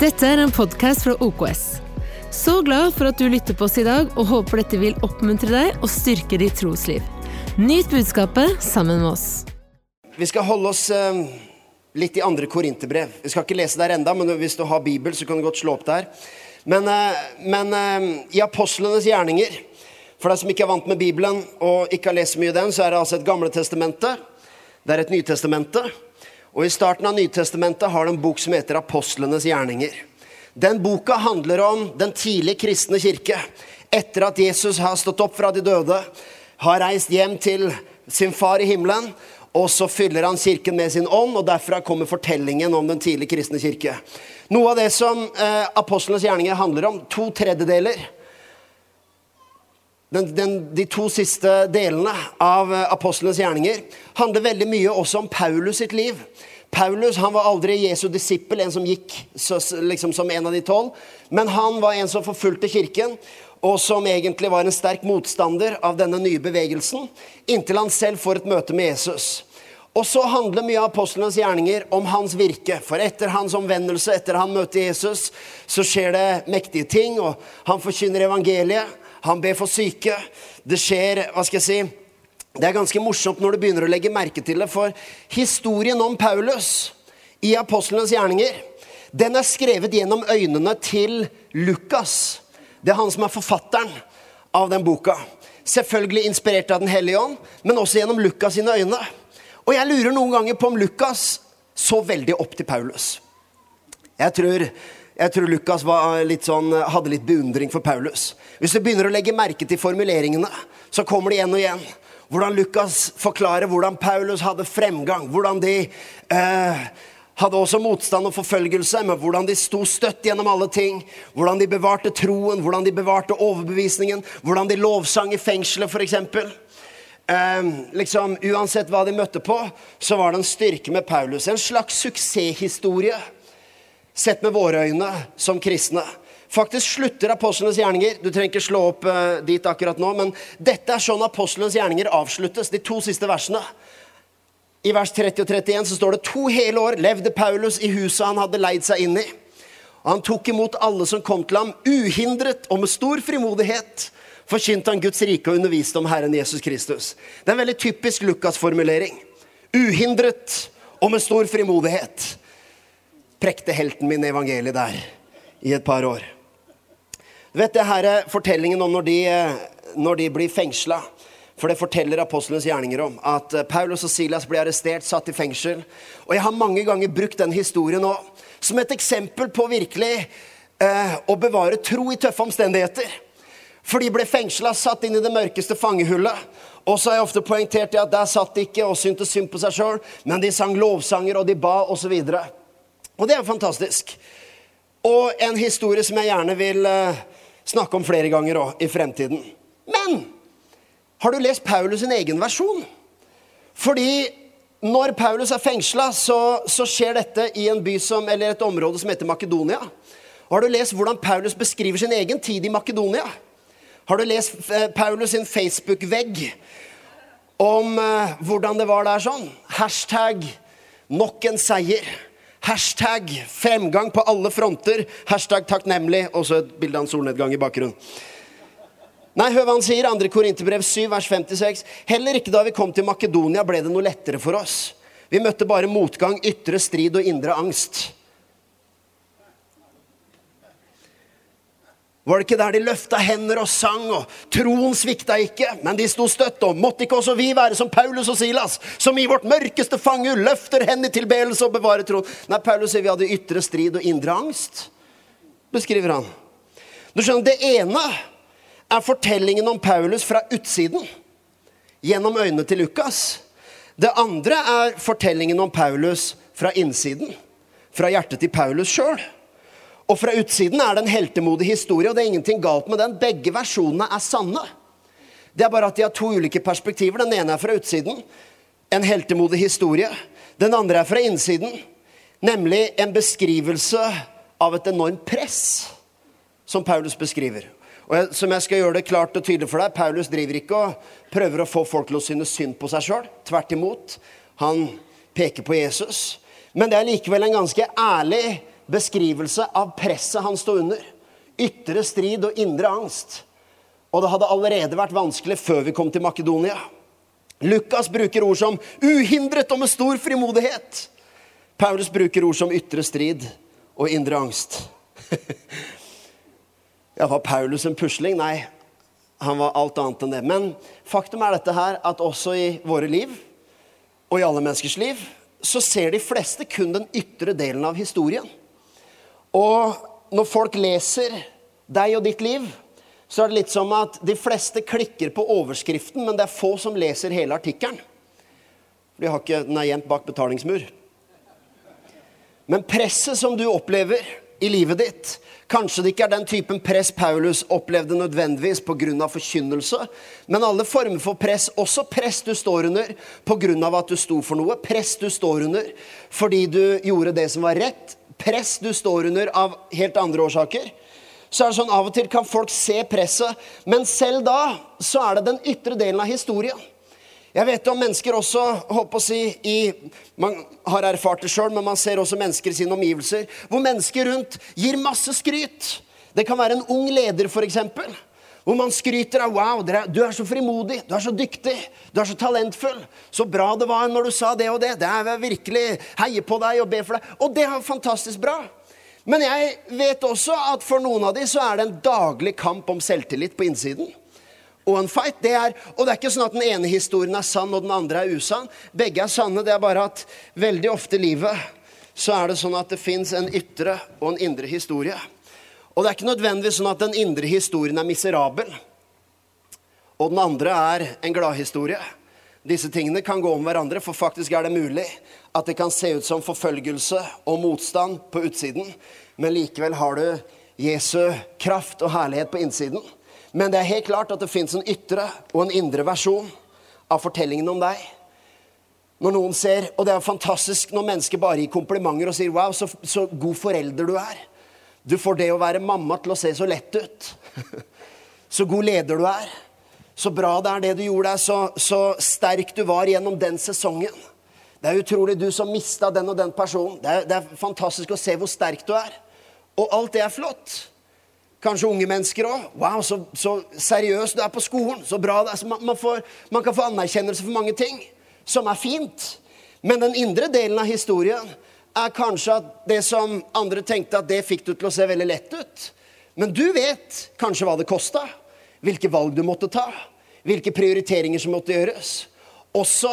Dette er en podkast fra OKS. Så glad for at du lytter på oss i dag, og håper dette vil oppmuntre deg og styrke ditt trosliv. Nyt budskapet sammen med oss. Vi skal holde oss eh, litt i andre korinterbrev. Vi skal ikke lese der enda, men hvis du har Bibel, så kan du godt slå opp der. Men, eh, men eh, i apostlenes gjerninger, for deg som ikke er vant med Bibelen og ikke har lest mye i den, så er det altså et Gamle testamentet. Det er et Nytestamentet. Og i starten av Nytestamentet har det en bok som heter Apostlenes gjerninger. Den boka handler om den tidlige kristne kirke. Etter at Jesus har stått opp fra de døde, har reist hjem til sin far i himmelen, og så fyller han kirken med sin ånd, og derfra kommer fortellingen om den tidlige kristne kirke. Noe av det som eh, apostlenes gjerninger handler om, to tredjedeler den, den, de to siste delene av eh, apostlenes gjerninger handler veldig mye også om Paulus sitt liv. Paulus han var aldri Jesu disippel, en som gikk liksom som en av de tolv. Men han var en som forfulgte kirken, og som egentlig var en sterk motstander av denne nye bevegelsen, inntil han selv får et møte med Jesus. Og så handler mye av apostlenes gjerninger om hans virke. For etter hans omvendelse, etter han møter Jesus, så skjer det mektige ting, og han forkynner evangeliet. Han ber for syke. Det skjer Hva skal jeg si? Det er ganske morsomt når du begynner å legge merke til det, for historien om Paulus i apostlenes gjerninger, den er skrevet gjennom øynene til Lukas. Det er han som er forfatteren av den boka. Selvfølgelig inspirert av Den hellige ånd, men også gjennom Lukas sine øyne. Og jeg lurer noen ganger på om Lukas så veldig opp til Paulus. Jeg tror jeg tror Lukas litt sånn, hadde litt beundring for Paulus. Hvis du begynner å legge merke til formuleringene, så kommer de igjen og igjen. Hvordan Lukas forklarer hvordan Paulus hadde fremgang. Hvordan de eh, hadde også motstand og forfølgelse, men hvordan de sto støtt gjennom alle ting. Hvordan de bevarte troen, hvordan de bevarte overbevisningen. Hvordan de lovsang i fengselet, f.eks. Eh, liksom, uansett hva de møtte på, så var det en styrke med Paulus. En slags suksesshistorie sett med våre øyne som kristne. Faktisk slutter apostlenes gjerninger. Du trenger ikke slå opp uh, dit akkurat nå, men dette er sånn apostlenes gjerninger avsluttes. De to siste versene. I vers 30 og 31 så står det to hele år levde Paulus i huset han hadde leid seg inn i. Og han tok imot alle som kom til ham, uhindret og med stor frimodighet forkynte han Guds rike og underviste om Herren Jesus Kristus. Det er en veldig typisk Lukas-formulering. Uhindret og med stor frimodighet prekte helten min evangeliet der i et par år. Du vet det her er fortellingen om når de, når de blir fengsla. For det forteller apostlenes gjerninger om. At Paulus og Silas blir arrestert, satt i fengsel. Og jeg har mange ganger brukt den historien nå som et eksempel på virkelig eh, å bevare tro i tøffe omstendigheter. For de ble fengsla, satt inn i det mørkeste fangehullet. Og så har jeg ofte poengtert at der satt de ikke og syntes synd på seg sjøl, men de sang lovsanger, og de ba, osv. Og det er fantastisk. Og en historie som jeg gjerne vil uh, snakke om flere ganger òg i fremtiden. Men har du lest Paulus sin egen versjon? Fordi når Paulus er fengsla, så, så, skjer dette i en by som, eller et område som heter Makedonia. Og har du lest hvordan Paulus beskriver sin egen tid i Makedonia? Har du lest uh, Paulus sin Facebook-vegg om uh, hvordan det var der sånn? Hashtag 'nok en seier'. Hashtag fremgang på alle fronter. Hashtag takknemlig. Og så et bilde av en solnedgang i bakgrunnen. Nei, hør hva han sier, 2. Korinterbrev 7, vers 56. Heller ikke da vi kom til Makedonia, ble det noe lettere for oss. Vi møtte bare motgang, ytre strid og indre angst. Var det ikke der de løfta hender og sang, og troen svikta ikke? Men de sto støtt, og måtte ikke også vi være som Paulus og Silas, som i vårt mørkeste fange løfter hendene i tilbedelse og bevarer troen? Nei, Paulus sier vi hadde ytre strid og indre angst, beskriver han. Du skjønner, Det ene er fortellingen om Paulus fra utsiden, gjennom øynene til Lukas. Det andre er fortellingen om Paulus fra innsiden, fra hjertet til Paulus sjøl. Og fra utsiden er det en heltemodig historie, og det er ingenting galt med den. Begge versjonene er sanne. Det er bare at de har to ulike perspektiver. Den ene er fra utsiden, en heltemodig historie. Den andre er fra innsiden, nemlig en beskrivelse av et enormt press, som Paulus beskriver. Og jeg, som jeg skal gjøre det klart og tydelig for deg, Paulus driver ikke og prøver å få folk til å synes synd på seg sjøl. Tvert imot. Han peker på Jesus. Men det er likevel en ganske ærlig beskrivelse av presset han sto under. Ytre strid og indre angst. Og det hadde allerede vært vanskelig før vi kom til Makedonia. Lukas bruker ord som 'uhindret og med stor frimodighet'. Paulus bruker ord som ytre strid og indre angst. ja, var Paulus en pusling? Nei, han var alt annet enn det. Men faktum er dette her, at også i våre liv, og i alle menneskers liv, så ser de fleste kun den ytre delen av historien. Og når folk leser deg og ditt liv, så er det litt som at de fleste klikker på overskriften, men det er få som leser hele artikkelen. De har ikke, den er gjemt bak betalingsmur. Men presset som du opplever i livet ditt, kanskje det ikke er den typen press Paulus opplevde nødvendigvis pga. forkynnelse, men alle former for press, også press du står under pga. at du sto for noe, press du står under fordi du gjorde det som var rett, press du står under av helt andre årsaker så er det sånn av og til kan folk se presset, men selv da så er det den ytre delen av historien. Jeg vet om mennesker også håper å si, i, Man har erfart det sjøl, men man ser også mennesker i sine omgivelser hvor mennesker rundt gir masse skryt. Det kan være en ung leder, f.eks. Hvor man skryter av 'wow, du er så frimodig, du er så dyktig, du er så talentfull'. 'Så bra det var når du sa det og det'. Det er virkelig heier på deg og ber for deg. Og det er fantastisk bra. Men jeg vet også at for noen av dem så er det en daglig kamp om selvtillit på innsiden. Og en fight, det er, og det er ikke sånn at den ene historien er sann og den andre er usann. Begge er sanne. Det er bare at veldig ofte i livet så er det sånn at det fins en ytre og en indre historie. Og det er ikke nødvendigvis sånn at den indre historien er miserabel, og den andre er en gladhistorie. Disse tingene kan gå om hverandre, for faktisk er det mulig at det kan se ut som forfølgelse og motstand på utsiden, men likevel har du Jesu kraft og herlighet på innsiden. Men det er helt klart at det fins en ytre og en indre versjon av fortellingen om deg. Når noen ser, Og det er fantastisk når mennesker bare gir komplimenter og sier 'wow, så, så god forelder du er'. Du får det å være mamma til å se så lett ut. så god leder du er. Så bra det er det du gjorde deg, så, så sterk du var gjennom den sesongen. Det er utrolig du som mista den og den personen. Det er, det er, fantastisk å se hvor sterk du er. Og alt det er flott. Kanskje unge mennesker òg. Wow, så, så seriøs du er på skolen. Så bra det er. Man, man, får, man kan få anerkjennelse for mange ting som er fint. Men den indre delen av historien er kanskje at det som andre tenkte at det fikk du til å se veldig lett ut. Men du vet kanskje hva det kosta. Hvilke valg du måtte ta. Hvilke prioriteringer som måtte gjøres. Også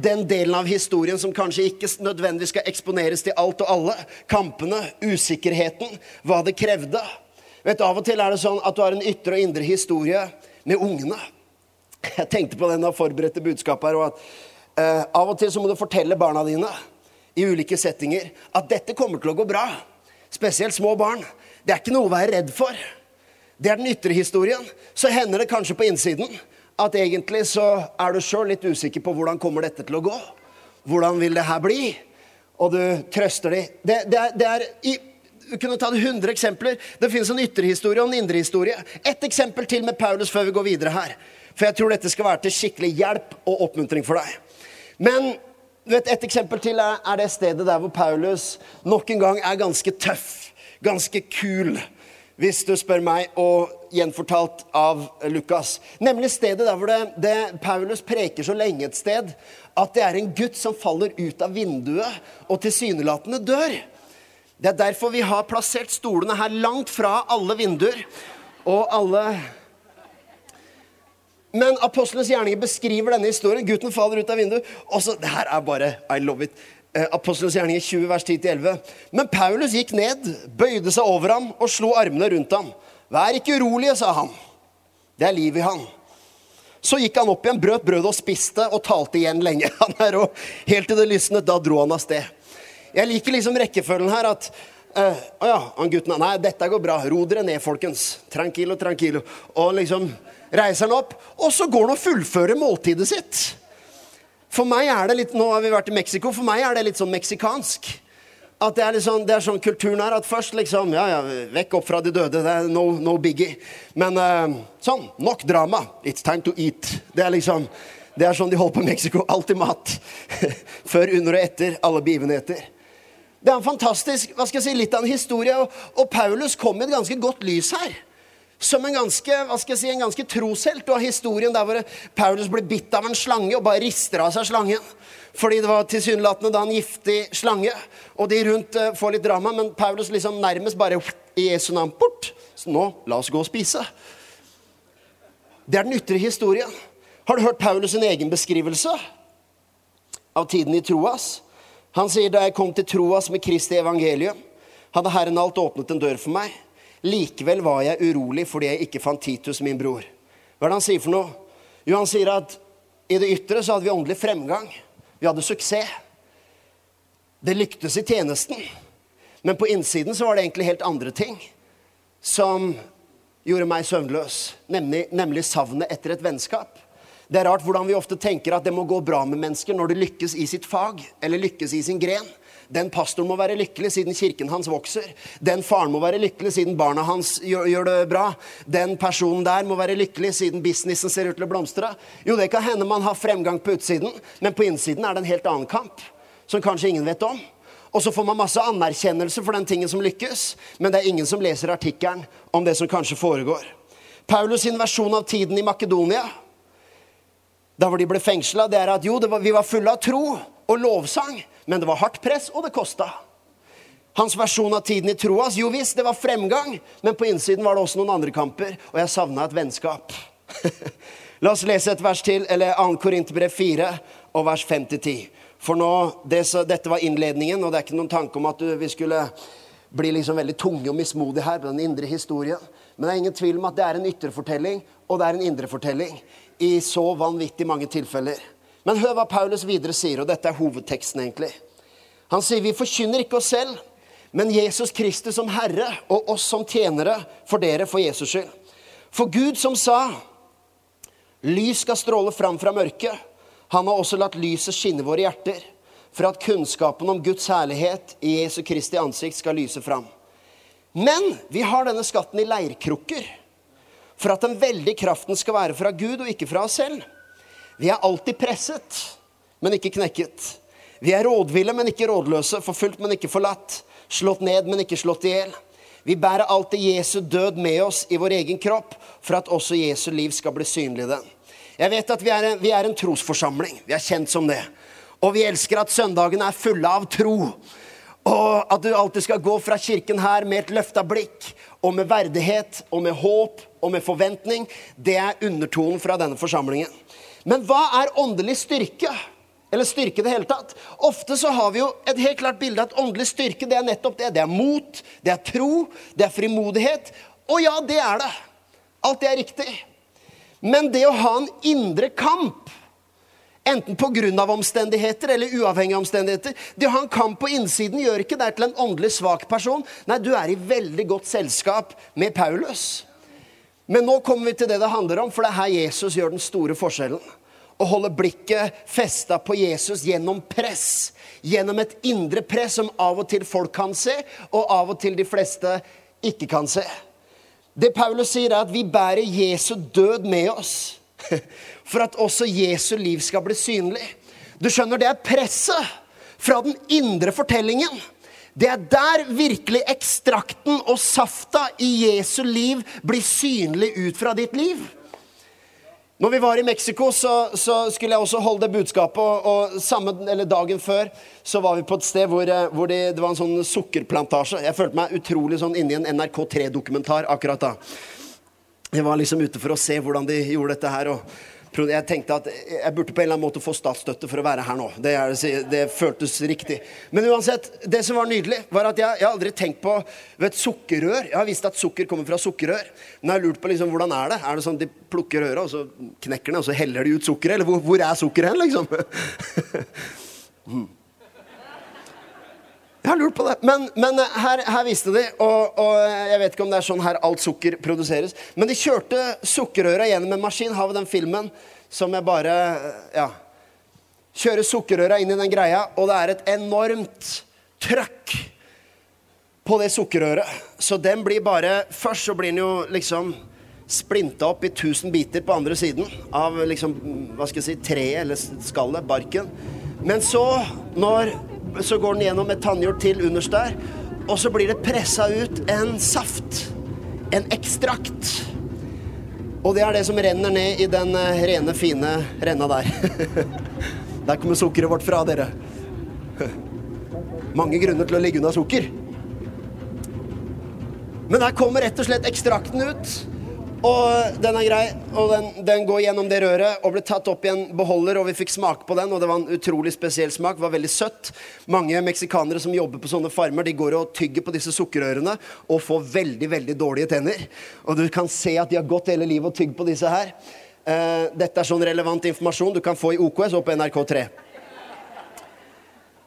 den delen av historien som kanskje ikke nødvendigvis skal eksponeres til alt og alle. Kampene, usikkerheten, hva det krevde. Vet du, Av og til er det sånn at du har en ytre og indre historie med ungene. Jeg tenkte på den da forberedte budskapet her. og at uh, Av og til så må du fortelle barna dine i ulike settinger at dette kommer til å gå bra. Spesielt små barn. Det er ikke noe å være redd for. Det er den ytre historien. Så hender det kanskje på innsiden at egentlig så er du sjøl litt usikker på hvordan kommer dette til å gå. Hvordan vil det her bli? Og du trøster de. Det, det, er, det er i, Du kunne ta 100 eksempler. Det finnes en ytre historie og en indre historie. Ett eksempel til med Paulus før vi går videre her. For jeg tror dette skal være til skikkelig hjelp og oppmuntring for deg. Men vet, et eksempel til er, er det stedet der hvor Paulus nok en gang er ganske tøff. Ganske kul hvis du spør meg, og gjenfortalt av Lukas. Nemlig stedet der hvor det, det, Paulus preker så lenge et sted at det er en gutt som faller ut av vinduet og tilsynelatende dør. Det er derfor vi har plassert stolene her langt fra alle vinduer og alle Men apostlenes gjerninger beskriver denne historien. Gutten faller ut av vinduet. Og så, det her er bare I love it. Eh, Apostelens gjerninger 20, vers 10-11. Men Paulus gikk ned, bøyde seg over ham og slo armene rundt ham. Vær ikke urolige, sa han. Det er liv i han. Så gikk han opp igjen, brøt brødet og spiste og talte igjen lenge. Han er og Helt til det lysnet, da dro han av sted. Jeg liker liksom rekkefølgen her at uh, Å ja, han gutten Nei, dette går bra. Ro dere ned, folkens. Tranquilo, tranquilo. Og liksom reiser han opp. Og så går han og fullfører måltidet sitt. For meg er det litt Nå har vi vært i Mexico. For meg er det litt sånn meksikansk. At det er, sånn, det er sånn kulturen her at først liksom Ja, ja, vekk opp fra de døde. Det er no, no biggie. Men uh, sånn. Nok drama. It's time to eat. Det er liksom Det er sånn de holder på i Mexico. Alltid mat. Før, under og etter alle begivenheter. Det er en fantastisk, hva skal jeg si, litt av en historie. Og, og Paulus kom i et ganske godt lys her. Som en ganske hva skal jeg si, en ganske troshelt. Du har historien der hvor Paulus blir bitt av en slange og bare rister av seg slangen. Fordi det var tilsynelatende da en giftig slange. Og de rundt uh, får litt drama, men Paulus liksom nærmest bare i Jesu navn bort. Så nå, la oss gå og spise. Det er den ytre historien. Har du hørt Paulus sin egen beskrivelse av tiden i Troas? Han sier da jeg kom til Troas med Kristi evangelium, hadde Herren alt åpnet en dør for meg. Likevel var jeg urolig fordi jeg ikke fant Titus, min bror. Hva er det han sier for noe? Jo, han sier at i det ytre så hadde vi åndelig fremgang. Vi hadde suksess. Det lyktes i tjenesten. Men på innsiden så var det egentlig helt andre ting som gjorde meg søvnløs, nemlig, nemlig savnet etter et vennskap. Det er rart hvordan vi ofte tenker at det må gå bra med mennesker når de lykkes i sitt fag eller lykkes i sin gren. Den pastoren må være lykkelig siden kirken hans vokser. Den faren må være lykkelig siden barna hans gjør, gjør, det bra. Den personen der må være lykkelig siden businessen ser ut til å blomstre. Jo, det kan hende man har fremgang på utsiden, men på innsiden er det en helt annen kamp. Som kanskje ingen vet om. Og så får man masse anerkjennelse for den tingen som lykkes, men det er ingen som leser artikkelen om det som kanskje foregår. Paulus sin versjon av tiden i Makedonia, da hvor de ble fengsla, det er at jo, var, vi var fulle av tro og lovsang, men det var hardt press, og det kosta. Hans versjon av tiden i Troas, jo visst, det var fremgang, men på innsiden var det også noen andre kamper, og jeg savna et vennskap. La oss lese et vers til, eller 2. Korinterbrev 4 og vers 5-10. For nå, det, Dette var innledningen, og det er ikke noen tanke om at du, vi skulle bli liksom veldig tunge og mismodige her på den indre historien. Men det er ingen tvil om at det er en ytre fortelling, og det er en indre fortelling. I så vanvittig mange tilfeller. Men hør hva Paulus videre sier, og dette er hovedteksten, egentlig. Han sier vi forkynner ikke oss selv, men Jesus Kristus som Herre, og oss som tjenere for dere for Jesus skyld. For Gud som sa, lys skal stråle fram fra mørket han har også latt lyset skinne våre hjerter, for at kunnskapen om Guds herlighet i Jesu Kristi ansikt skal lyse fram. Men vi har denne skatten i leirkrukker, for at den veldige kraften skal være fra Gud og ikke fra oss selv. Vi er alltid presset, men ikke knekket. Vi er rådville, men ikke rådløse, forfulgt, men ikke forlatt, slått ned, men ikke slått i hjel. Vi bærer alltid Jesu død med oss i vår egen kropp, for at også Jesu liv skal bli synlig i den. Jeg vet at vi er, en, vi er en trosforsamling. Vi er kjent som det. Og vi elsker at søndagene er fulle av tro. Og at du alltid skal gå fra kirken her med et løfta blikk og med verdighet og med håp og med forventning. Det er undertonen fra denne forsamlingen. Men hva er åndelig styrke? Eller styrke i det hele tatt. Ofte så har vi jo et helt klart bilde at åndelig styrke det er nettopp det. Det er mot, det er tro, det er frimodighet. Og ja, det er det. Alt det er riktig. Men det å ha en indre kamp, enten pga. omstendigheter eller uavhengige omstendigheter Det å ha en kamp på innsiden gjør ikke deg til en åndelig svak person. Nei, du er i veldig godt selskap med Paulus. Men nå kommer vi til det det handler om, for det er her Jesus gjør den store forskjellen. Å holde blikket festa på Jesus gjennom press. Gjennom et indre press som av og til folk kan se, og av og til de fleste ikke kan se. Det Paulus sier, er at vi bærer Jesu død med oss. For at også Jesu liv skal bli synlig. Du skjønner, det er presset fra den indre fortellingen. Det er der virkelig ekstrakten og safta i Jesu liv blir synlig ut fra ditt liv. Når vi var i Mexico, så, så, skulle jeg også holde det budskapet. Og, og samme, dagen før så var vi på et sted hvor, eh, hvor det, det, var en sånn sukkerplantasje. Jeg følte meg utrolig sånn inni en NRK3-dokumentar akkurat da. Jeg var liksom ute for å se hvordan de gjorde dette her. og jeg tenkte at jeg burde på en eller annen måte få statsstøtte for å være her nå. Det, er, det føltes riktig. Men uansett, det som var nydelig, var at jeg, jeg aldri tenkt på vet, sukkerrør. Jeg har visst at sukker kommer fra sukkerrør. Men jeg har lurt på liksom, hvordan er det? Er det sånn de plukker røret, og så knekker det, og så heller de ut sukkeret? Eller hvor, hvor er sukkeret hen, liksom? hmm. Jeg har lurt på det. Men, men her, her, viste de, og, og, jeg vet ikke om det er sånn her alt sukker produseres. Men de kjørte sukkerrøra gjennom en maskin. Har vi den filmen som jeg bare Ja. Kjører sukkerrøra inn i den greia, og det er et enormt trøkk på det sukkerrøret. Så den blir bare Først så blir den jo liksom splinta opp i tusen biter på andre siden av liksom, hva skal jeg si, treet eller skallet, barken. Men så, når så går den gjennom et tannhjul til underst der. Og så blir det pressa ut en saft. En ekstrakt. Og det er det som renner ned i den eh, rene, fine renna der. Der kommer sukkeret vårt fra, dere. Mange grunner til å ligge unna sukker. Men her kommer rett og slett ekstrakten ut. Og den er grei, og den, den, går gjennom det røret og ble tatt opp i en beholder, og vi fikk smake på den, og det var en utrolig spesiell smak. Det var veldig søtt. Mange meksikanere som jobber på sånne farmer, de går og tygger på disse sukkerørene og får veldig, veldig dårlige tenner. Og du kan se at de har gått hele livet og tygd på disse her. Uh, dette er sånn relevant informasjon du kan få i OKS og på NRK3.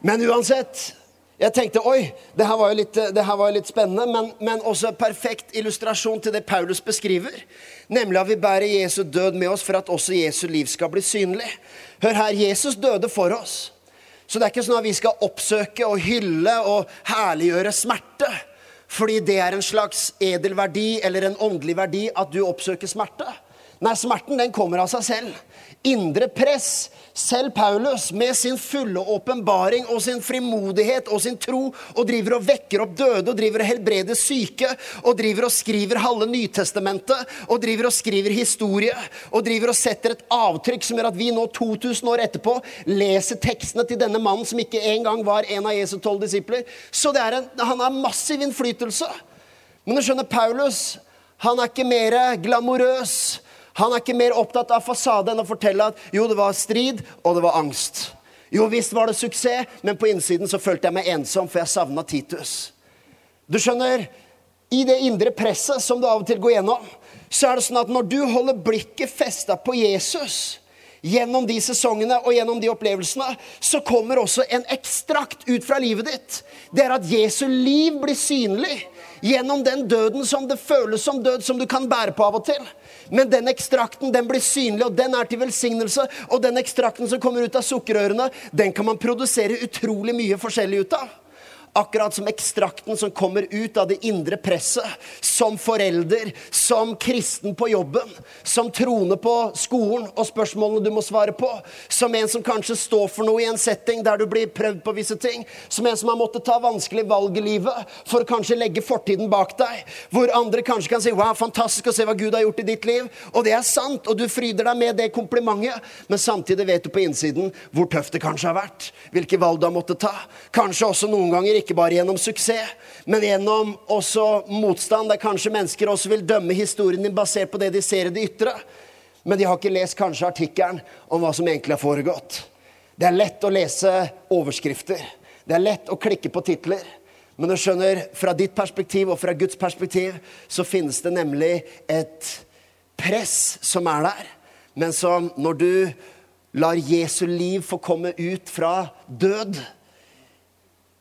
Men uansett jeg tenkte oi, det her var jo litt, var jo litt spennende, men, men, også perfekt illustrasjon til det Paulus beskriver. Nemlig at vi bærer Jesu død med oss for at også Jesu liv skal bli synlig. Hør her, Jesus døde for oss. Så det er ikke sånn at vi skal oppsøke og hylle og herliggjøre smerte. Fordi det er en slags edel verdi eller en åndelig verdi at du oppsøker smerte. Nei, smerten den kommer av seg selv. Indre press selv Paulus, med sin fulle åpenbaring og sin frimodighet og sin tro, og driver og vekker opp døde og driver og helbreder syke, og driver og skriver halve Nytestamentet, og driver og skriver historie, og driver og setter et avtrykk som gjør at vi nå 2000 år etterpå leser tekstene til denne mannen som ikke engang var en av Jesu tolv disipler. Så en, han har massiv innflytelse. Men du skjønner, Paulus han er ikke mer glamorøs han er ikke mer opptatt av fasade enn å fortelle at jo, det var strid, og det var angst. Jo visst var det suksess, men på innsiden så følte jeg meg ensom, for jeg savna Titus. Du skjønner, i det indre presset som du av og til går gjennom, så er det sånn at når du holder blikket festa på Jesus gjennom de sesongene og gjennom de opplevelsene, så kommer også en ekstrakt ut fra livet ditt. Det er at Jesu liv blir synlig gjennom den døden som det føles som død, som du kan bære på av og til. Men den ekstrakten den blir synlig, og den er til velsignelse. Og den ekstrakten som kommer ut av sukkerørene, den kan man produsere utrolig mye forskjellig ut av. Akkurat som ekstrakten som kommer ut av det indre presset. Som forelder, som kristen på jobben, som trone på skolen og spørsmålene du må svare på. Som en som kanskje står for noe i en setting der du blir prøvd på visse ting. Som en som har måttet ta vanskelige valg i livet for å kanskje legge fortiden bak deg. Hvor andre kanskje kan si 'wow, fantastisk å se hva Gud har gjort i ditt liv'. Og det er sant, og du fryder deg med det komplimentet. Men samtidig vet du på innsiden hvor tøft det kanskje har vært. Hvilke valg du har måttet ta. Kanskje også noen ganger ikke ikke bare gjennom suksess, men gjennom også motstand, der kanskje mennesker også vil dømme historien din basert på det de ser i det ytre. Men de har ikke lest kanskje artikkelen om hva som egentlig har foregått. Det er lett å lese overskrifter. Det er lett å klikke på titler. Men du skjønner, fra ditt perspektiv og fra Guds perspektiv så finnes det nemlig et press som er der, men som når du lar Jesu liv få komme ut fra død,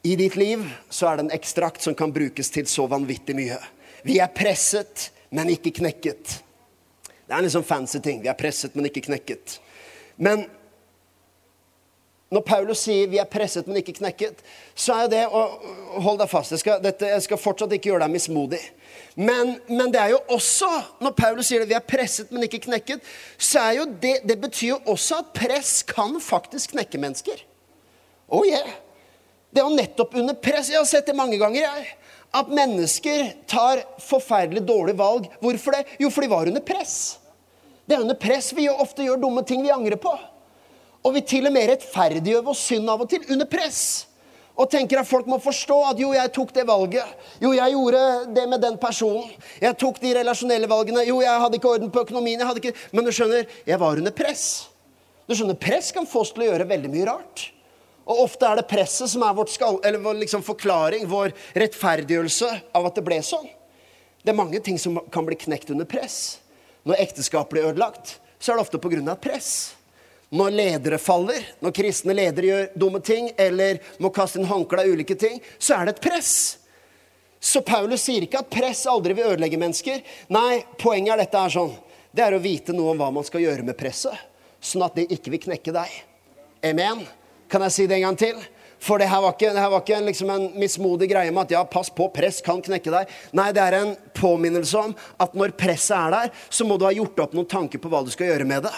i ditt liv så er det en ekstrakt som kan brukes til så vanvittig mye. Vi er presset, men ikke knekket. Det er en liksom fancy ting. Vi er presset, men ikke knekket. Men når Paulus sier 'vi er presset, men ikke knekket', så er det og Hold deg fast. Jeg skal, dette, jeg skal fortsatt ikke gjøre deg mismodig. Men, men, det er jo også, når Paulus sier det, 'vi er presset, men ikke knekket', så er jo det, det betyr jo også at press kan faktisk knekke mennesker. Oh yeah. Det er jo nettopp under press. Jeg har sett det mange ganger. jeg. At mennesker tar forferdelig dårlige valg. Hvorfor det? Jo, for de var under press. Det er under press vi ofte gjør dumme ting vi angrer på. Og vi til og med rettferdiggjør vår synd av og til under press. Og tenker at folk må forstå at jo, jeg tok det valget. Jo, jeg gjorde det med den personen. Jeg tok de relasjonelle valgene. Jo, jeg hadde ikke orden på økonomien. jeg hadde ikke... Men du skjønner, jeg var under press. Du skjønner, Press kan få oss til å gjøre veldig mye rart. Og ofte er det presset som er vår liksom forklaring, vår rettferdiggjørelse av at det ble sånn. Det er mange ting som kan bli knekt under press. Når ekteskap blir ødelagt, så er det ofte pga. press. Når ledere faller, når kristne ledere gjør dumme ting eller må kaste inn håndkle av ulike ting, så er det et press. Så Paulus sier ikke at press aldri vil ødelegge mennesker. Nei, poenget er dette er sånn. Det er å vite noe om hva man skal gjøre med presset, sånn at det ikke vil knekke deg. Amen. Kan jeg si det en gang til? For det her var ikke, her var ikke liksom en mismodig greie med at ja, pass på, press kan knekke deg. Nei, det er en påminnelse om at når presset er der, så må du ha gjort opp noen tanker på hva du skal gjøre med det.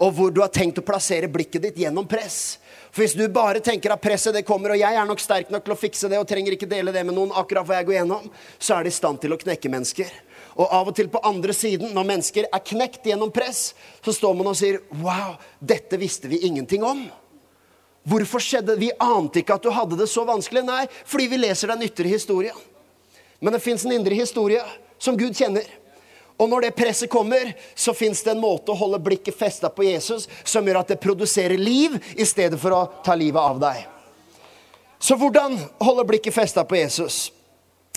Og hvor du har tenkt å plassere blikket ditt gjennom press. For hvis du bare tenker at presset det kommer, og jeg er nok sterk nok til å fikse det, og trenger ikke dele det med noen, akkurat hva jeg går gjennom, så er det i stand til å knekke mennesker. Og av og til på andre siden, når mennesker er knekt gjennom press, så står man og sier Wow, dette visste vi ingenting om. Hvorfor skjedde det? Vi ante ikke at du hadde det så vanskelig. Nei, fordi vi leser den ytre historien. Men det fins en indre historie som Gud kjenner. Og når det presset kommer, så fins det en måte å holde blikket festa på Jesus som gjør at det produserer liv i stedet for å ta livet av deg. Så hvordan holde blikket festa på Jesus?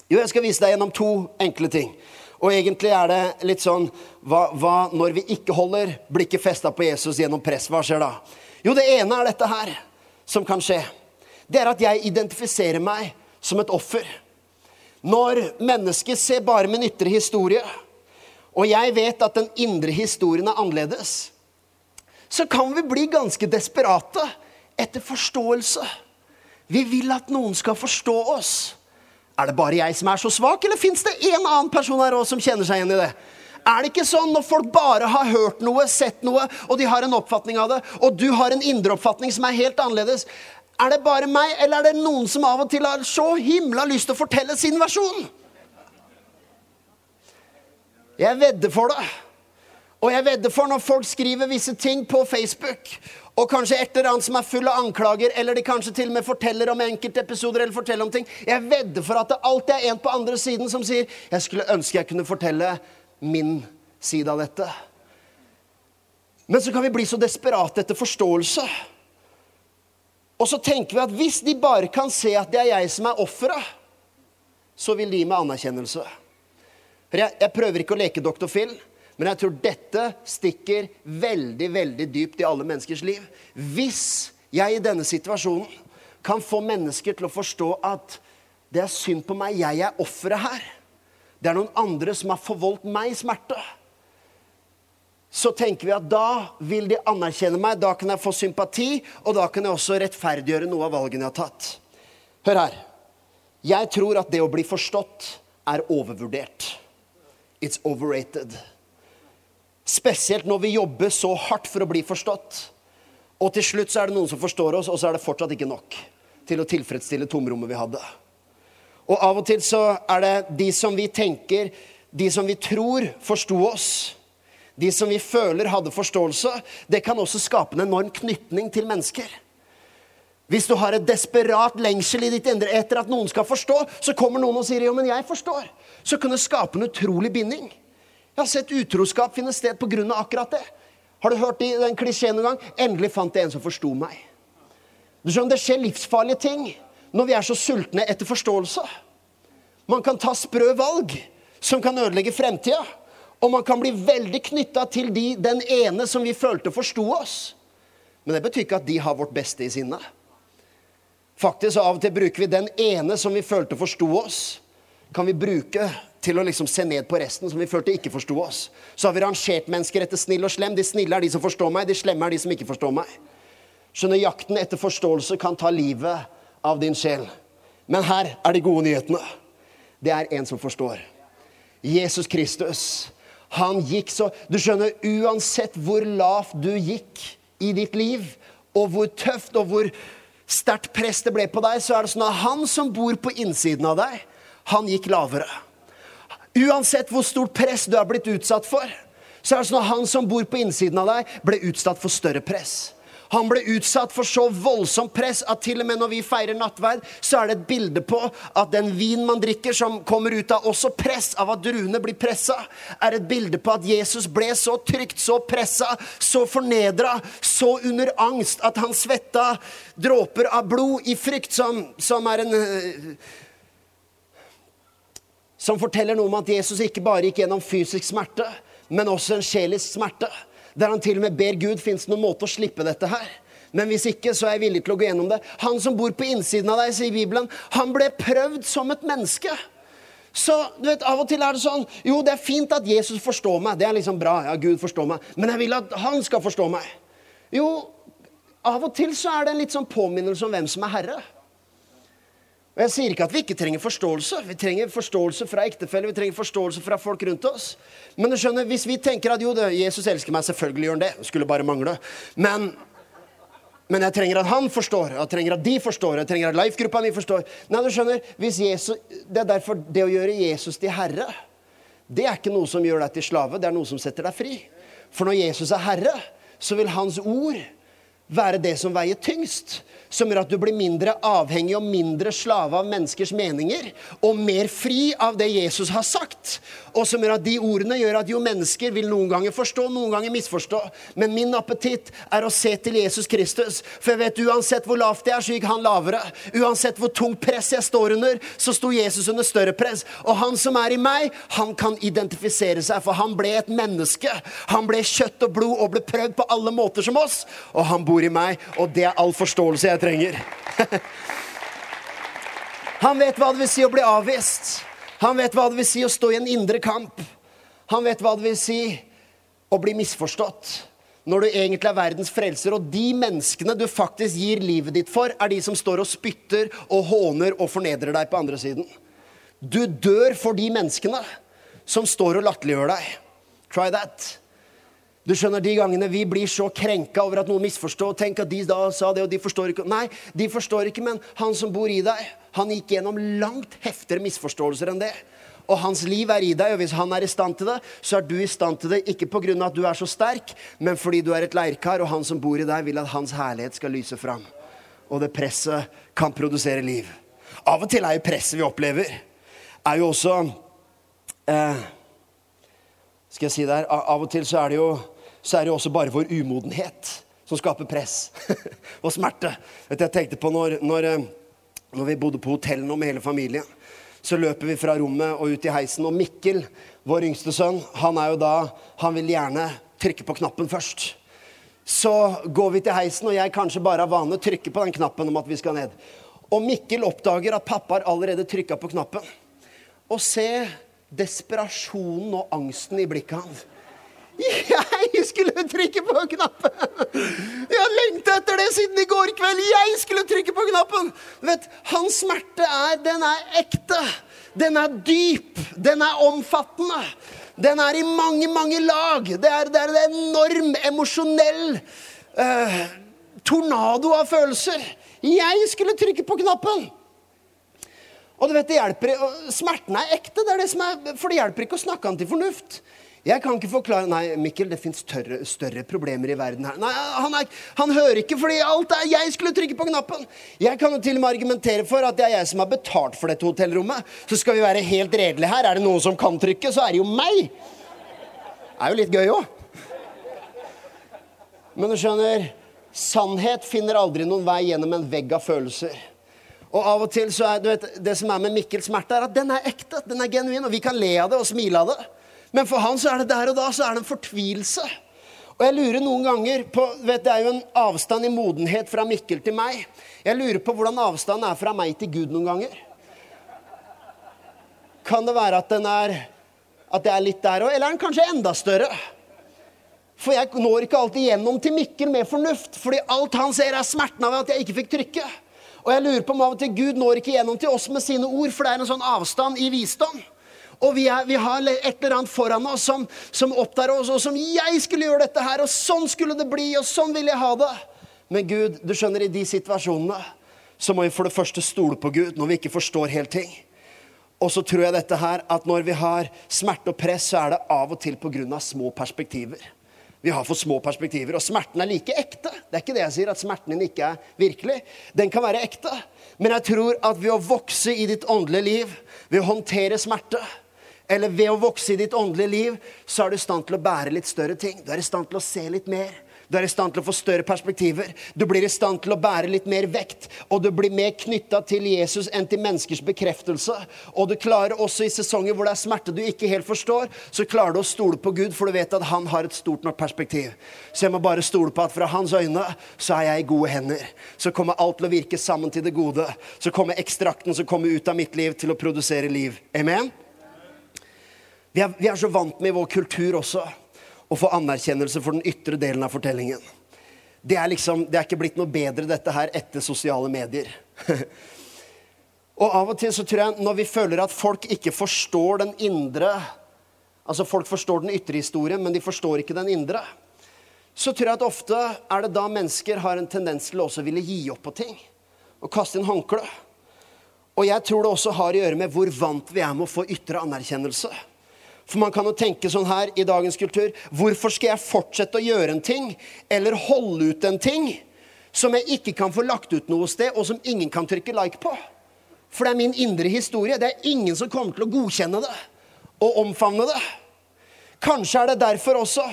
Jo, jeg skal vise deg gjennom to enkle ting. Og egentlig er det litt sånn hva, hva når vi ikke holder blikket festa på Jesus gjennom press? Hva skjer da? Jo, det ene er dette her som kan skje. Det er at jeg identifiserer meg som et offer. Når mennesket ser bare min ytre historie, og jeg vet at den indre historien er annerledes, så kan vi bli ganske desperate etter forståelse. Vi vil at noen skal forstå oss. Er det bare jeg som er så svak, eller fins det en annen person her også som kjenner seg igjen i det? Er det ikke sånn når folk bare har hørt noe, sett noe, og de har en oppfatning av det, og du har en indre oppfatning som er helt annerledes, er det bare meg, eller er det noen som av og til har så himla lyst til å fortelle sin versjon? Jeg vedder for det. Og jeg vedder for når folk skriver visse ting på Facebook, og kanskje et eller annet som er full av anklager, eller de kanskje til og med forteller om enkeltepisoder eller forteller om ting Jeg vedder for at det alltid er en på andre siden som sier 'Jeg skulle ønske jeg kunne fortelle min side av dette'. Men så kan vi bli så desperate etter forståelse. Og så tenker vi at hvis de bare kan se at det er jeg som er offeret, så vil de gi meg anerkjennelse. Jeg, jeg, prøver ikke å leke Dr. Phil, men jeg tror dette stikker veldig veldig dypt i alle menneskers liv. Hvis jeg i denne situasjonen kan få mennesker til å forstå at det er synd på meg, jeg er offeret her. Det er noen andre som har forvoldt meg smerte. Så tenker vi at da vil de anerkjenne meg, da kan jeg få sympati, og da kan jeg også rettferdiggjøre noe av valgene jeg har tatt. Hør her. Jeg tror at det å bli forstått er overvurdert. It's overrated. Spesielt når vi jobber så hardt for å bli forstått. Og til slutt så er det noen som forstår oss, og så er det fortsatt ikke nok til å tilfredsstille tomrommet vi hadde. Og av og til så er det de som vi tenker, de som vi tror forsto oss, de som vi føler hadde forståelse, det kan også skape en enorm knytning til mennesker. Hvis du har et desperat lengsel i ditt indre etter at noen skal forstå, så kommer noen og sier 'jo, men jeg forstår'. Så kan det skape en utrolig binding. Jeg har sett utroskap finne sted pga. akkurat det. Har du hørt den klisjeen noen gang? 'Endelig fant jeg en som forsto meg'. Du skjønner, Det skjer livsfarlige ting når vi er så sultne etter forståelse. Man kan ta sprø valg som kan ødelegge fremtida. Og man kan bli veldig knytta til de, den ene som vi følte forsto oss. Men det betyr ikke at de har vårt beste i sinne. Faktisk av og til bruker vi den ene som vi følte forsto oss, kan vi bruke til å liksom se ned på resten som vi følte ikke forsto oss. Så har vi rangert mennesker etter snill og slem. De snille er de som forstår meg, de slemme er de som ikke forstår meg. Skjønner, Jakten etter forståelse kan ta livet av din sjel. Men her er de gode nyhetene. Det er en som forstår. Jesus Kristus. Han gikk så Du skjønner, uansett hvor lavt du gikk i ditt liv, og hvor tøft og hvor sterkt press det ble på deg, så er det sånn at han som bor på innsiden av deg, han gikk lavere. Uansett hvor stort press du er blitt utsatt for, så er det sånn at han som bor på innsiden av deg, ble utsatt for større press. Han ble utsatt for så voldsomt press at til og med når vi feirer nattverd, så er det et bilde på at den vin man drikker, som kommer ut av også press av at druene blir pressa, er et bilde på at Jesus ble så trygt, så pressa, så fornedra, så under angst at han svetta dråper av blod i frykt, som, som er en Som forteller noe om at Jesus ikke bare gikk gjennom fysisk smerte, men også en sjelisk smerte der han til og med ber Gud fins det noen måte å slippe dette her. Men hvis ikke, så er jeg villig til å gå gjennom det. Han som bor på innsiden av deg, sier Bibelen, han ble prøvd som et menneske. Så du vet, Av og til er det sånn Jo, det er fint at Jesus forstår meg. Det er liksom bra. ja, Gud forstår meg. Men jeg vil at han skal forstå meg. Jo, av og til så er det en litt sånn påminnelse om hvem som er herre. Og Jeg sier ikke at vi ikke trenger forståelse. Vi trenger forståelse fra ektefeller, vi trenger forståelse fra folk rundt oss. Men du skjønner, hvis vi tenker at jo, det, Jesus elsker meg, selvfølgelig gjør han det. Skulle bare mangle. Men Men jeg trenger at han forstår, jeg trenger at de forstår, jeg trenger at life-gruppa mi forstår. Nei, du skjønner, Jesus, Det er derfor det å gjøre Jesus til herre, det er ikke noe som gjør deg til slave, det er noe som setter deg fri. For når Jesus er herre, så vil hans ord være det som veier tyngst som gjør at du blir mindre avhengig og mindre slave av menneskers meninger, og mer fri av det Jesus har sagt. Og som gjør at de ordene gjør at jo, mennesker vil noen ganger forstå, noen ganger misforstå. Men min appetitt er å se til Jesus Kristus. For jeg vet uansett hvor lavt jeg er, så gikk han lavere. Uansett hvor tungt press jeg står under, så sto Jesus under større press. Og han som er i meg, han kan identifisere seg, for han ble et menneske. Han ble kjøtt og blod og ble prøvd på alle måter som oss. Og han bor i meg, og det er all forståelse jeg trenger. Han vet hva det vil si å bli avvist. Han vet hva det vil si å stå i en indre kamp. Han vet hva det vil si å bli misforstått. Når du egentlig er verdens frelser, og de menneskene du faktisk gir livet ditt for, er de som står og spytter og håner og fornedrer deg på andre siden. Du dør for de menneskene som står og latterliggjør deg. Try that. Du skjønner, De gangene vi blir så krenka over at noen misforstår Tenk at de da sa det, og de forstår ikke Nei, de forstår ikke, men han som bor i deg, han gikk gjennom langt heftigere misforståelser enn det. Og hans liv er i deg, og hvis han er i stand til det, så er du i stand til det. Ikke pga. at du er så sterk, men fordi du er et leirkar, og han som bor i deg, vil at hans herlighet skal lyse fram. Og det presset kan produsere liv. Av og til er jo presset vi opplever, er jo også eh, Skal jeg si det her Av og til så er det jo så er det jo også bare vår umodenhet som skaper press og smerte. Du, jeg tenkte på når, når, eh, når vi bodde på hotell nå med hele familien. Så løper vi fra rommet og ut i heisen. Og Mikkel, vår yngste sønn, han er jo da Han vil gjerne trykke på knappen først. Så går vi til heisen, og jeg kanskje bare av vane trykker på den knappen om at vi skal ned. Og Mikkel oppdager at pappa har allerede trykka på knappen. Og se desperasjonen og angsten i blikket hans. Jeg skulle trykke på knappen! Jeg har lengta etter det siden i går kveld. Jeg skulle trykke på knappen! Vet, Hans smerte er, den er ekte. Den er dyp. Den er omfattende. Den er i mange, mange lag. Det er, det er en enorm emosjonell eh, tornado av følelser. Jeg skulle trykke på knappen! Og du vet, det hjelper, Smerten er ekte, det er det som er, for det hjelper ikke å snakke han til fornuft. Jeg kan ikke forklare Nei, Mikkel, det fins større problemer i verden her. Nei, han, er, han, hører ikke fordi alt er Jeg skulle trykke på knappen! Jeg kan jo til og med argumentere for at det er jeg som har betalt for dette hotellrommet. Så skal vi være helt redelige her. Er det noen som kan trykke, så er det jo meg! Det er jo litt gøy òg. Men du skjønner, sannhet finner aldri noen vei gjennom en vegg av følelser. Og av og til så er, du vet, Det som er med Mikkels smerte, er at den er ekte. Den er genuin. Og vi kan le av det og smile av det. Men for han så er det der og da så er det en fortvilelse. Og jeg lurer noen ganger på vet, Det er jo en avstand i modenhet fra Mikkel til meg. Jeg lurer på hvordan avstanden er fra meg til Gud noen ganger. Kan det være at den er at det er litt der òg? Eller er den kanskje enda større? For jeg når ikke alltid gjennom til Mikkel med fornuft. Fordi alt han ser, er smerten av at jeg ikke fikk trykke. Og jeg lurer på om av og til Gud når ikke gjennom til oss med sine ord, for det er en sånn avstand i visdom. Og vi, er, vi, har et eller annet foran oss som, som opptar oss, og som 'Jeg skulle gjøre dette her, og sånn skulle det bli, og sånn vil jeg ha det'. Men Gud, du skjønner, i de situasjonene så må vi for det første stole på Gud når vi ikke forstår helt ting. Og så tror jeg dette her, at når vi har smerte og press, så er det av og til pga. små perspektiver. Vi har for små perspektiver, og smerten er like ekte. Det er ikke det jeg sier, at smerten din ikke er virkelig. Den kan være ekte. Men jeg tror at ved å vokse i ditt åndelige liv, ved å håndtere smerte, eller ved å vokse i ditt åndelige liv, så er du i stand til å bære litt større ting. Du er i stand til å se litt mer. Du er i stand til å få større perspektiver. Du blir i stand til å bære litt mer vekt. Og du blir mer knytta til Jesus enn til menneskers bekreftelse. Og du klarer også i sesonger hvor det er smerte du ikke helt forstår, så klarer du å stole på Gud, for du vet at han har et stort nok perspektiv. Så jeg må bare stole på at fra hans øyne så er jeg i gode hender. Så kommer alt til å virke sammen til det gode. Så kommer ekstrakten som kommer ut av mitt liv, til å produsere liv. Amen? Vi er, vi er, så vant med i vår kultur også å få anerkjennelse for den ytre delen av fortellingen. Det er, liksom, det er ikke blitt noe bedre, dette her, etter sosiale medier. og av og til så tror jeg når vi føler at folk ikke forstår den indre Altså folk forstår den ytre historien, men de forstår ikke den indre. så tror jeg at ofte er det da mennesker har en tendens til å også ville gi opp på ting. Og kaste inn håndkle. Og jeg tror det også har å gjøre med hvor vant vi er med å få ytre anerkjennelse. For man kan jo tenke sånn her i dagens kultur Hvorfor skal jeg fortsette å gjøre en ting, eller holde ut en ting, som jeg ikke kan få lagt ut noe sted, og som ingen kan trykke like på? For det er min indre historie. Det er ingen som kommer til å godkjenne det og omfavne det. Kanskje er det derfor også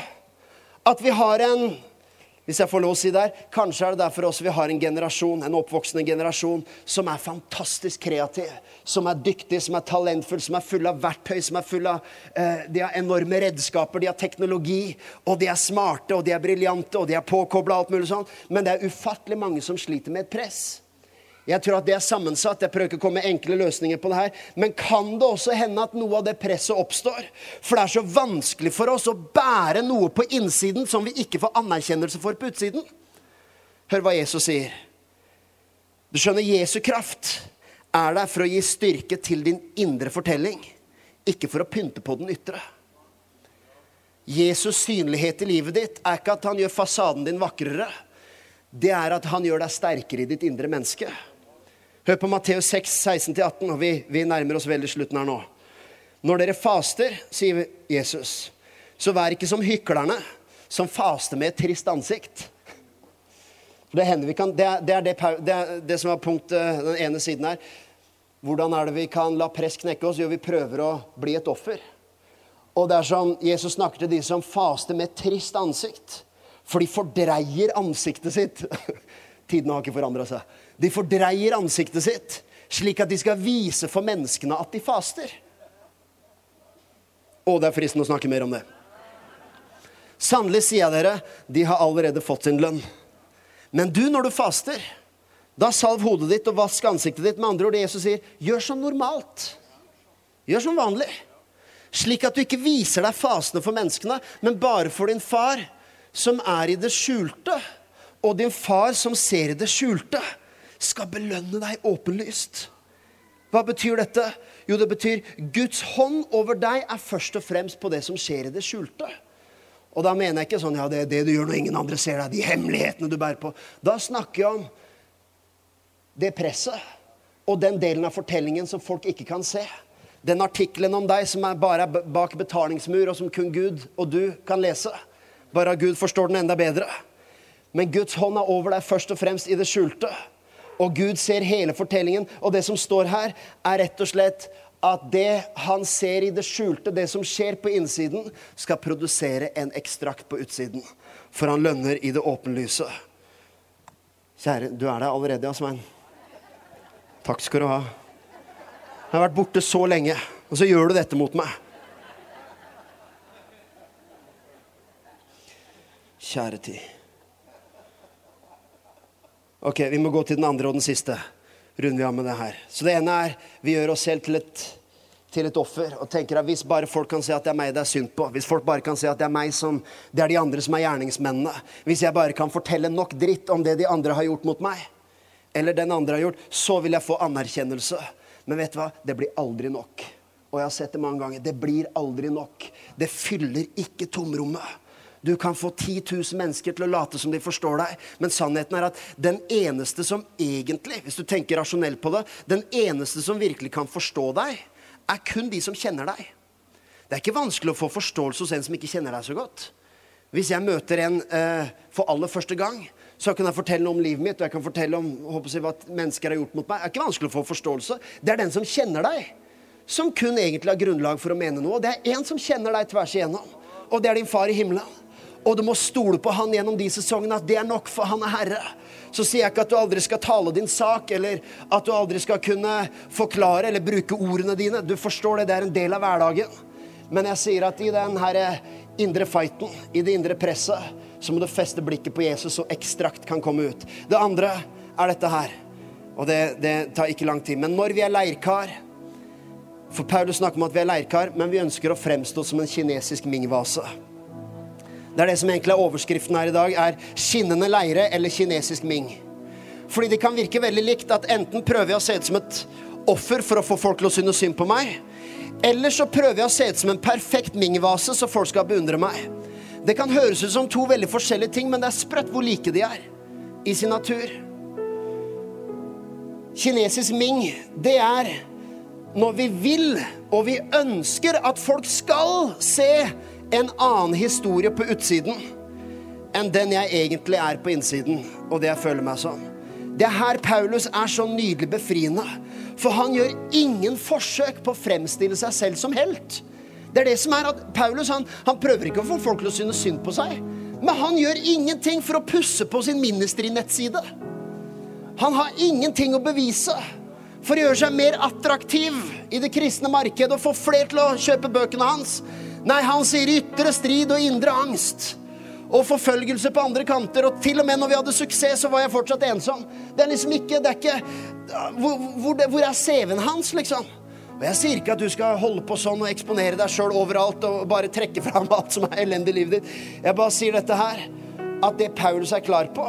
at vi har en hvis jeg får lov å si der, Kanskje er det derfor også vi har en generasjon, en oppvoksende generasjon som er fantastisk kreativ, som er dyktig, som er talentfull, som er full av verktøy, som er full av eh, De har enorme redskaper, de har teknologi, og de er smarte, og de er briljante, og de er påkobla, alt mulig sånn. Men det er ufattelig mange som sliter med et press. Jeg tror at det er sammensatt. Jeg prøver ikke å komme med enkle løsninger på det her. Men kan det også hende at noe av det presset oppstår? For det er så vanskelig for oss å bære noe på innsiden som vi ikke får anerkjennelse for på utsiden. Hør hva Jesus sier. Du skjønner, Jesu kraft er der for å gi styrke til din indre fortelling, ikke for å pynte på den ytre. Jesus' synlighet i livet ditt er ikke at han gjør fasaden din vakrere. Det er at han gjør deg sterkere i ditt indre menneske. Hør på Matteus 6, 16-18, og vi, vi, nærmer oss veldig slutten her nå. Når dere faster, sier Jesus, så vær ikke som hyklerne, som faster med et trist ansikt. Det, kan, det, er, det, er det, det, er det som er punktet, den ene siden her. Hvordan er det vi kan la press knekke oss? Jo, vi prøver å bli et offer. Og det er som Jesus snakker til de som faster med et trist ansikt. For de fordreier ansiktet sitt. Tidene har ikke forandra seg. De fordreier ansiktet sitt slik at de skal vise for menneskene at de faster. Og det er fristende å snakke mer om det. Sannelig sier jeg dere, de har allerede fått sin lønn. Men du, når du faster, da salv hodet ditt og vask ansiktet ditt. Med andre ord det Jesus sier, gjør som normalt. Gjør som vanlig. Slik at du ikke viser deg fasende for menneskene, men bare for din far, som er i det skjulte. Og din far som ser i det skjulte skal belønne deg åpenlyst. Hva betyr dette? Jo, det betyr Guds hånd over deg er først og fremst på det som skjer i det skjulte. Og da mener jeg ikke sånn ja, det er det du gjør når ingen andre ser deg, de hemmelighetene du bærer på. Da snakker jeg om det presset og den delen av fortellingen som folk ikke kan se. Den artikkelen om deg som er bare er bak betalingsmur, og som kun Gud og du kan lese. Bare Gud forstår den enda bedre. Men Guds hånd er over deg først og fremst i det skjulte. Og Gud ser hele fortellingen. Og det som står her, er rett og slett at det han ser i det skjulte, det som skjer på innsiden, skal produsere en ekstrakt på utsiden. For han lønner i det åpenlyse. Kjære, du er der allerede, ja, Svein. Takk skal du ha. Jeg har vært borte så lenge, og så gjør du dette mot meg. Kjære tid. Ok, vi må gå til den andre og den siste. Runder vi av med det her. Så det ene er vi gjør oss selv til et, til et offer og tenker at hvis bare folk kan se at det er meg det er synd på, hvis folk bare kan se at det er meg som Det er de andre som er gjerningsmennene. Hvis jeg bare kan fortelle nok dritt om det de andre har gjort mot meg, eller den andre har gjort, så vil jeg få anerkjennelse. Men vet du hva? Det blir aldri nok. Og jeg har sett det mange ganger. Det blir aldri nok. Det fyller ikke tomrommet. Du kan få 10 000 mennesker til å late som de forstår deg, men sannheten er at den eneste som egentlig, hvis du tenker rasjonelt på det, den eneste som virkelig kan forstå deg, er kun de som kjenner deg. Det er ikke vanskelig å få forståelse hos en som ikke kjenner deg så godt. Hvis jeg møter en eh, for aller første gang, så kan jeg fortelle noe om livet mitt og jeg kan fortelle om jeg, hva mennesker har gjort mot meg. Det er ikke vanskelig å få forståelse. Det er den som kjenner deg, som kun egentlig har grunnlag for å mene noe. Det er en som kjenner deg tvers igjennom, og det er din far i himmelen. Og du må stole på han gjennom de sesongene, at det er nok, for han er herre. Så sier jeg ikke at du aldri skal tale din sak, eller at du aldri skal kunne forklare eller bruke ordene dine. Du forstår det, det er en del av hverdagen. Men jeg sier at i den her indre fighten, i det indre presset, så må du feste blikket på Jesus, så ekstrakt kan komme ut. Det andre er dette her. Og det, det tar ikke lang tid. Men når vi er leirkar For Paulus snakker om at vi er leirkar, men vi ønsker å fremstå som en kinesisk mingvase. Det er det som egentlig er overskriften her i dag, er skinnende leire eller kinesisk ming. Fordi det kan virke veldig likt at enten prøver jeg å se ut som et offer for å få folk til å synes synd på meg, eller så prøver jeg å se ut som en perfekt ming-vase så folk skal beundre meg. Det kan høres ut som to veldig forskjellige ting, men det er sprøtt hvor like de er i sin natur. Kinesisk Ming, det er når vi vil og vi ønsker at folk skal se en annen historie på utsiden enn den jeg egentlig er på innsiden, og det jeg føler meg som. Det er her Paulus er så nydelig befriende. For han gjør ingen forsøk på å fremstille seg selv som helt. Det er det som er at Paulus han, han prøver ikke å få folk til å synes synd på seg. Men han gjør ingenting for å pusse på sin ministry-nettside. Han har ingenting å bevise for å gjøre seg mer attraktiv i det kristne markedet og få flere til å kjøpe bøkene hans. Nei, han sier ytre strid og indre angst. Og forfølgelse på andre kanter. Og til og med når vi hadde suksess, så var jeg fortsatt ensom. Det er liksom ikke, det er ikke Hvor, hvor, hvor er CV-en hans, liksom? Og Jeg sier ikke at du skal holde på sånn og eksponere deg sjøl overalt og bare trekke fram alt som er elendig i livet ditt. Jeg bare sier dette her. At det Paulus er klar på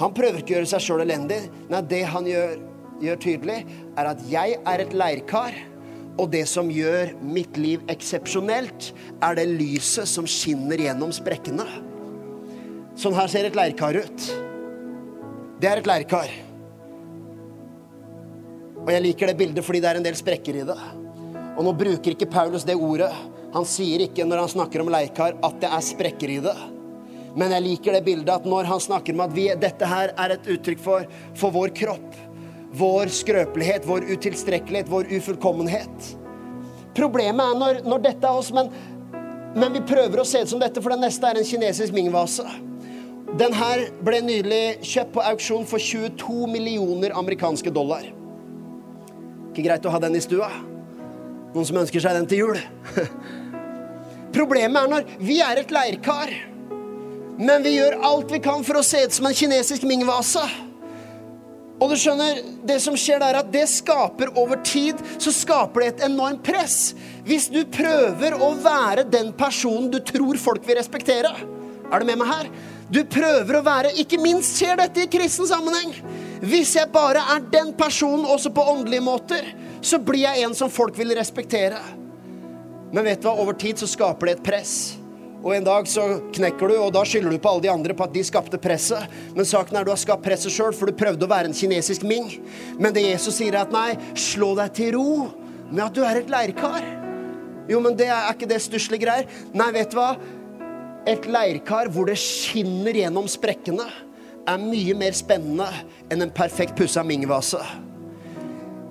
Han prøver ikke å gjøre seg sjøl elendig. Nei, det han gjør, gjør tydelig, er at jeg er et leirkar. Og det som gjør mitt liv eksepsjonelt, er det lyset som skinner gjennom sprekkene. Sånn her ser et leirkar ut. Det er et leirkar. Og jeg liker det bildet fordi det er en del sprekker i det. Og nå bruker ikke Paulus det ordet. Han sier ikke når han snakker om leirkar, at det er sprekker i det. Men jeg liker det bildet at når han snakker om at vi, dette her er et uttrykk for, for vår kropp, vår skrøpelighet, vår utilstrekkelighet, vår ufullkommenhet. Problemet er når, når dette er oss, men, men, vi prøver å se det som dette, for den neste er en kinesisk Ming-vase. Den her ble nylig kjøpt på auksjon for 22 millioner amerikanske dollar. Ikke greit å ha den i stua? Noen som ønsker seg den til jul? Problemet er når vi er et leirkar, men vi gjør alt vi kan for å se ut som en kinesisk Ming-vase. Og du skjønner, det som skjer der, at det skaper over tid så skaper det et enormt press. Hvis du prøver å være den personen du tror folk vil respektere. Er du med meg her? Du prøver å være Ikke minst skjer dette i kristen sammenheng. Hvis jeg bare er den personen også på åndelige måter, så blir jeg en som folk vil respektere. Men vet du hva? Over tid så skaper det et press. Og en dag så knekker du, og da skylder du på alle de andre på at de skapte presset. Men saken er du har skapt presset sjøl, for du prøvde å være en kinesisk ming. Men det Jesus sier, er at nei, slå deg til ro med at du er et leirkar. Jo, men det er, er ikke det stusslige greier? Nei, vet du hva? Et leirkar hvor det skinner gjennom sprekkene er mye mer spennende enn en perfekt pussa Ming-vase.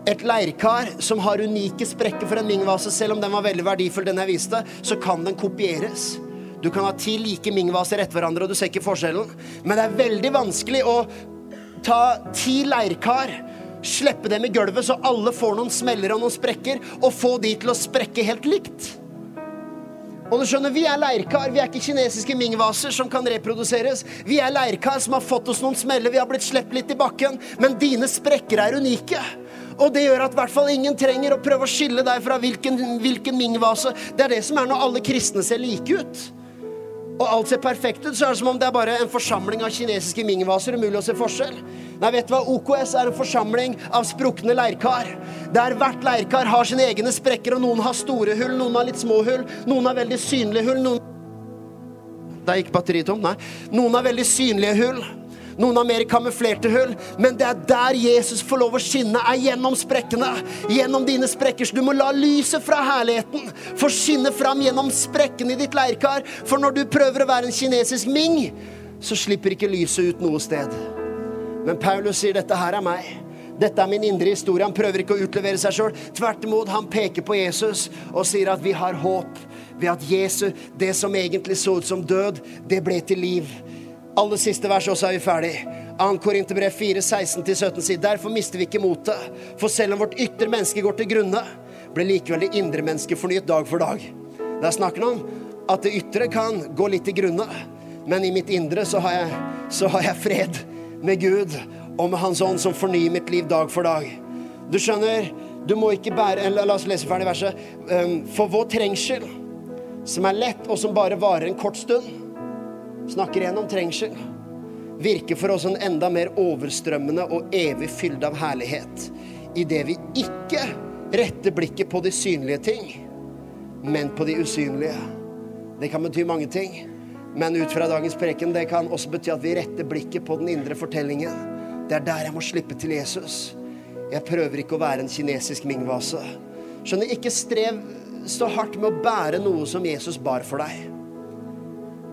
Et leirkar som har unike sprekker for en Ming-vase, selv om den var veldig verdifull, den jeg viste, så kan den kopieres. Du kan ha ti like Ming-vaser etter hverandre, og du ser ikke forskjellen. Men det er veldig vanskelig å ta ti leirkar, slippe dem i gulvet så alle får noen smeller og noen sprekker, og få de til å sprekke helt likt. Og du skjønner, Vi er leirkar, vi er ikke kinesiske Ming-vaser som kan reproduseres. Vi er leirkar som har fått oss noen smeller, vi har blitt sluppet litt i bakken. Men dine sprekker er unike. Og det gjør at hvert fall ingen trenger å prøve å skille deg fra hvilken, hvilken Ming-vase. Det er det som er når alle kristne ser like ut og alt ser perfekt ut, så er det som om det er bare en forsamling av kinesiske Ming-vaser. Umulig å se forskjell. Nei, vet du hva? OKS er en forsamling av sprukne leirkar. Der hvert leirkar har sine egne sprekker, og noen har store hull, noen har litt små hull, noen har veldig synlige hull. Noen Der gikk batteriet tomt. Nei. Noen har veldig synlige hull. Noen har mer kamuflerte hull, men det er der Jesus får lov å skinne, er gjennom sprekkene. Gjennom dine sprekker. Så du må la lyset fra herligheten få skinne fram gjennom sprekkene i ditt leirkar. For når du prøver å være en kinesisk Ming, så slipper ikke lyset ut noe sted. Men Paulus sier dette her er meg. Dette er min indre historie. Han prøver ikke å utlevere seg sjøl. Tvert imot, han peker på Jesus og sier at vi har håp ved at Jesus, det som egentlig så ut som død, det ble til liv. Aller siste vers, og så er vi ferdig. 2. Korinterbrev 4, 16-17 sier derfor mister vi ikke motet. For selv om vårt ytre menneske går til grunne, blir likevel det indre mennesket fornyet dag for dag. Det er snakken om at det ytre kan gå litt til grunne, men i mitt indre så har jeg, så har jeg fred med Gud og med Hans ånd som fornyer mitt liv dag for dag. Du skjønner, du må ikke bære La oss lese ferdig verset. For vår trengsel, som er lett og som bare varer en kort stund snakker igjennom trengsel, virker for oss en enda mer overstrømmende og evig fylde av herlighet idet vi ikke retter blikket på de synlige ting, men på de usynlige. Det kan bety mange ting. Men ut fra dagens preken, det kan også bety at vi retter blikket på den indre fortellingen. Det er der jeg må slippe til Jesus. Jeg prøver ikke å være en kinesisk mingvase. Skjønner, ikke strev så hardt med å bære noe som Jesus bar for deg.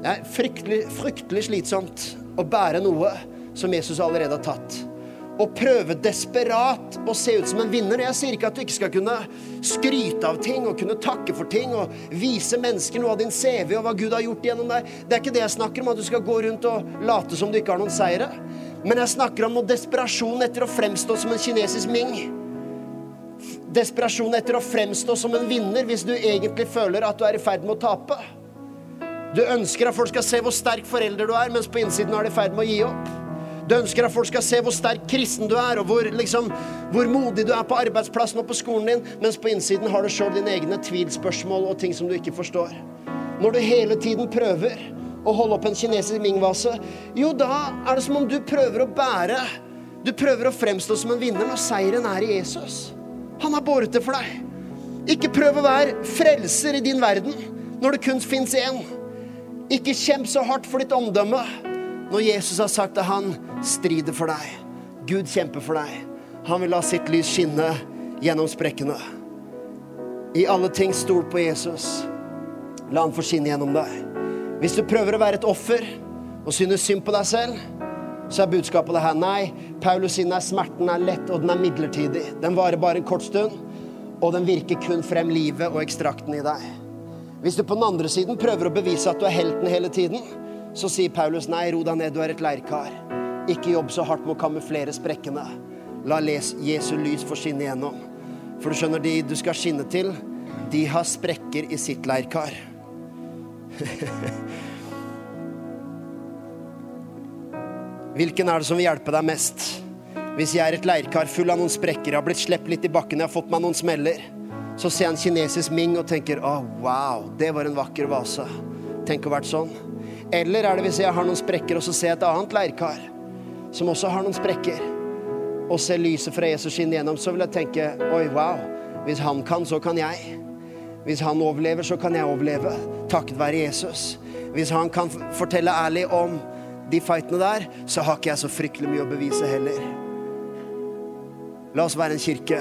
Det er fryktelig, fryktelig slitsomt å bære noe som Jesus allerede har tatt Å prøve desperat å se ut som en vinner. Jeg sier ikke at du ikke skal kunne skryte av ting og kunne takke for ting og vise mennesker noe av din CV og hva Gud har gjort gjennom deg. Det er ikke det jeg snakker om, at du skal gå rundt og late som du ikke har noen seire. Men jeg snakker om noe desperasjon etter å fremstå som en kinesisk ming. Desperasjon etter å fremstå som en vinner hvis du egentlig føler at du er i ferd med å tape. Du ønsker at folk skal se hvor sterk forelder du er, mens på innsiden er de i ferd med å gi opp. Du ønsker at folk skal se hvor sterk kristen du er, og hvor, liksom, hvor modig du er på arbeidsplassen og på skolen din, mens på innsiden har du sjøl dine egne tvilspørsmål og ting som du ikke forstår. Når du hele tiden prøver å holde opp en kinesisk mingvase, jo, da er det som om du prøver å bære Du prøver å fremstå som en vinner når seieren er i Jesus. Han har båret det for deg. Ikke prøv å være frelser i din verden når det kun fins én. Ikke kjemp så hardt for ditt omdømme når Jesus har sagt at han strider for deg. Gud kjemper for deg. Han vil la sitt lys skinne gjennom sprekkene. I alle ting stol på Jesus. La han få skinne gjennom deg. Hvis du prøver å være et offer og synes synd på deg selv, så er budskapet det her nei. Paulus sier at smerten er lett, og den er midlertidig. Den varer bare en kort stund, og den virker kun frem livet og ekstrakten i deg. Hvis du på den andre siden prøver å bevise at du er helten hele tiden, så sier Paulus nei, ro deg ned, du er et leirkar. Ikke jobb så hardt med å kamuflere sprekkene. La les Jesu lys få skinne igjennom. For du skjønner, de du skal skinne til, de har sprekker i sitt leirkar. Hvilken er det som vil hjelpe deg mest? Hvis jeg er et leirkar full av noen sprekker, jeg har blitt sluppet litt i bakken, jeg har fått meg noen smeller, så ser jeg en kinesisk ming og tenker å, oh, wow, det var en vakker vase. Tenk å vært sånn. Eller er det hvis jeg har noen sprekker, og så ser jeg et annet leirkar som også har noen sprekker, og ser lyset fra Jesus skinne gjennom, så vil jeg tenke oi, wow. Hvis han kan, så kan jeg. Hvis han overlever, så kan jeg overleve. Takket være Jesus. Hvis han kan fortelle ærlig om de fightene der, så har ikke jeg så fryktelig mye å bevise heller. La oss være en kirke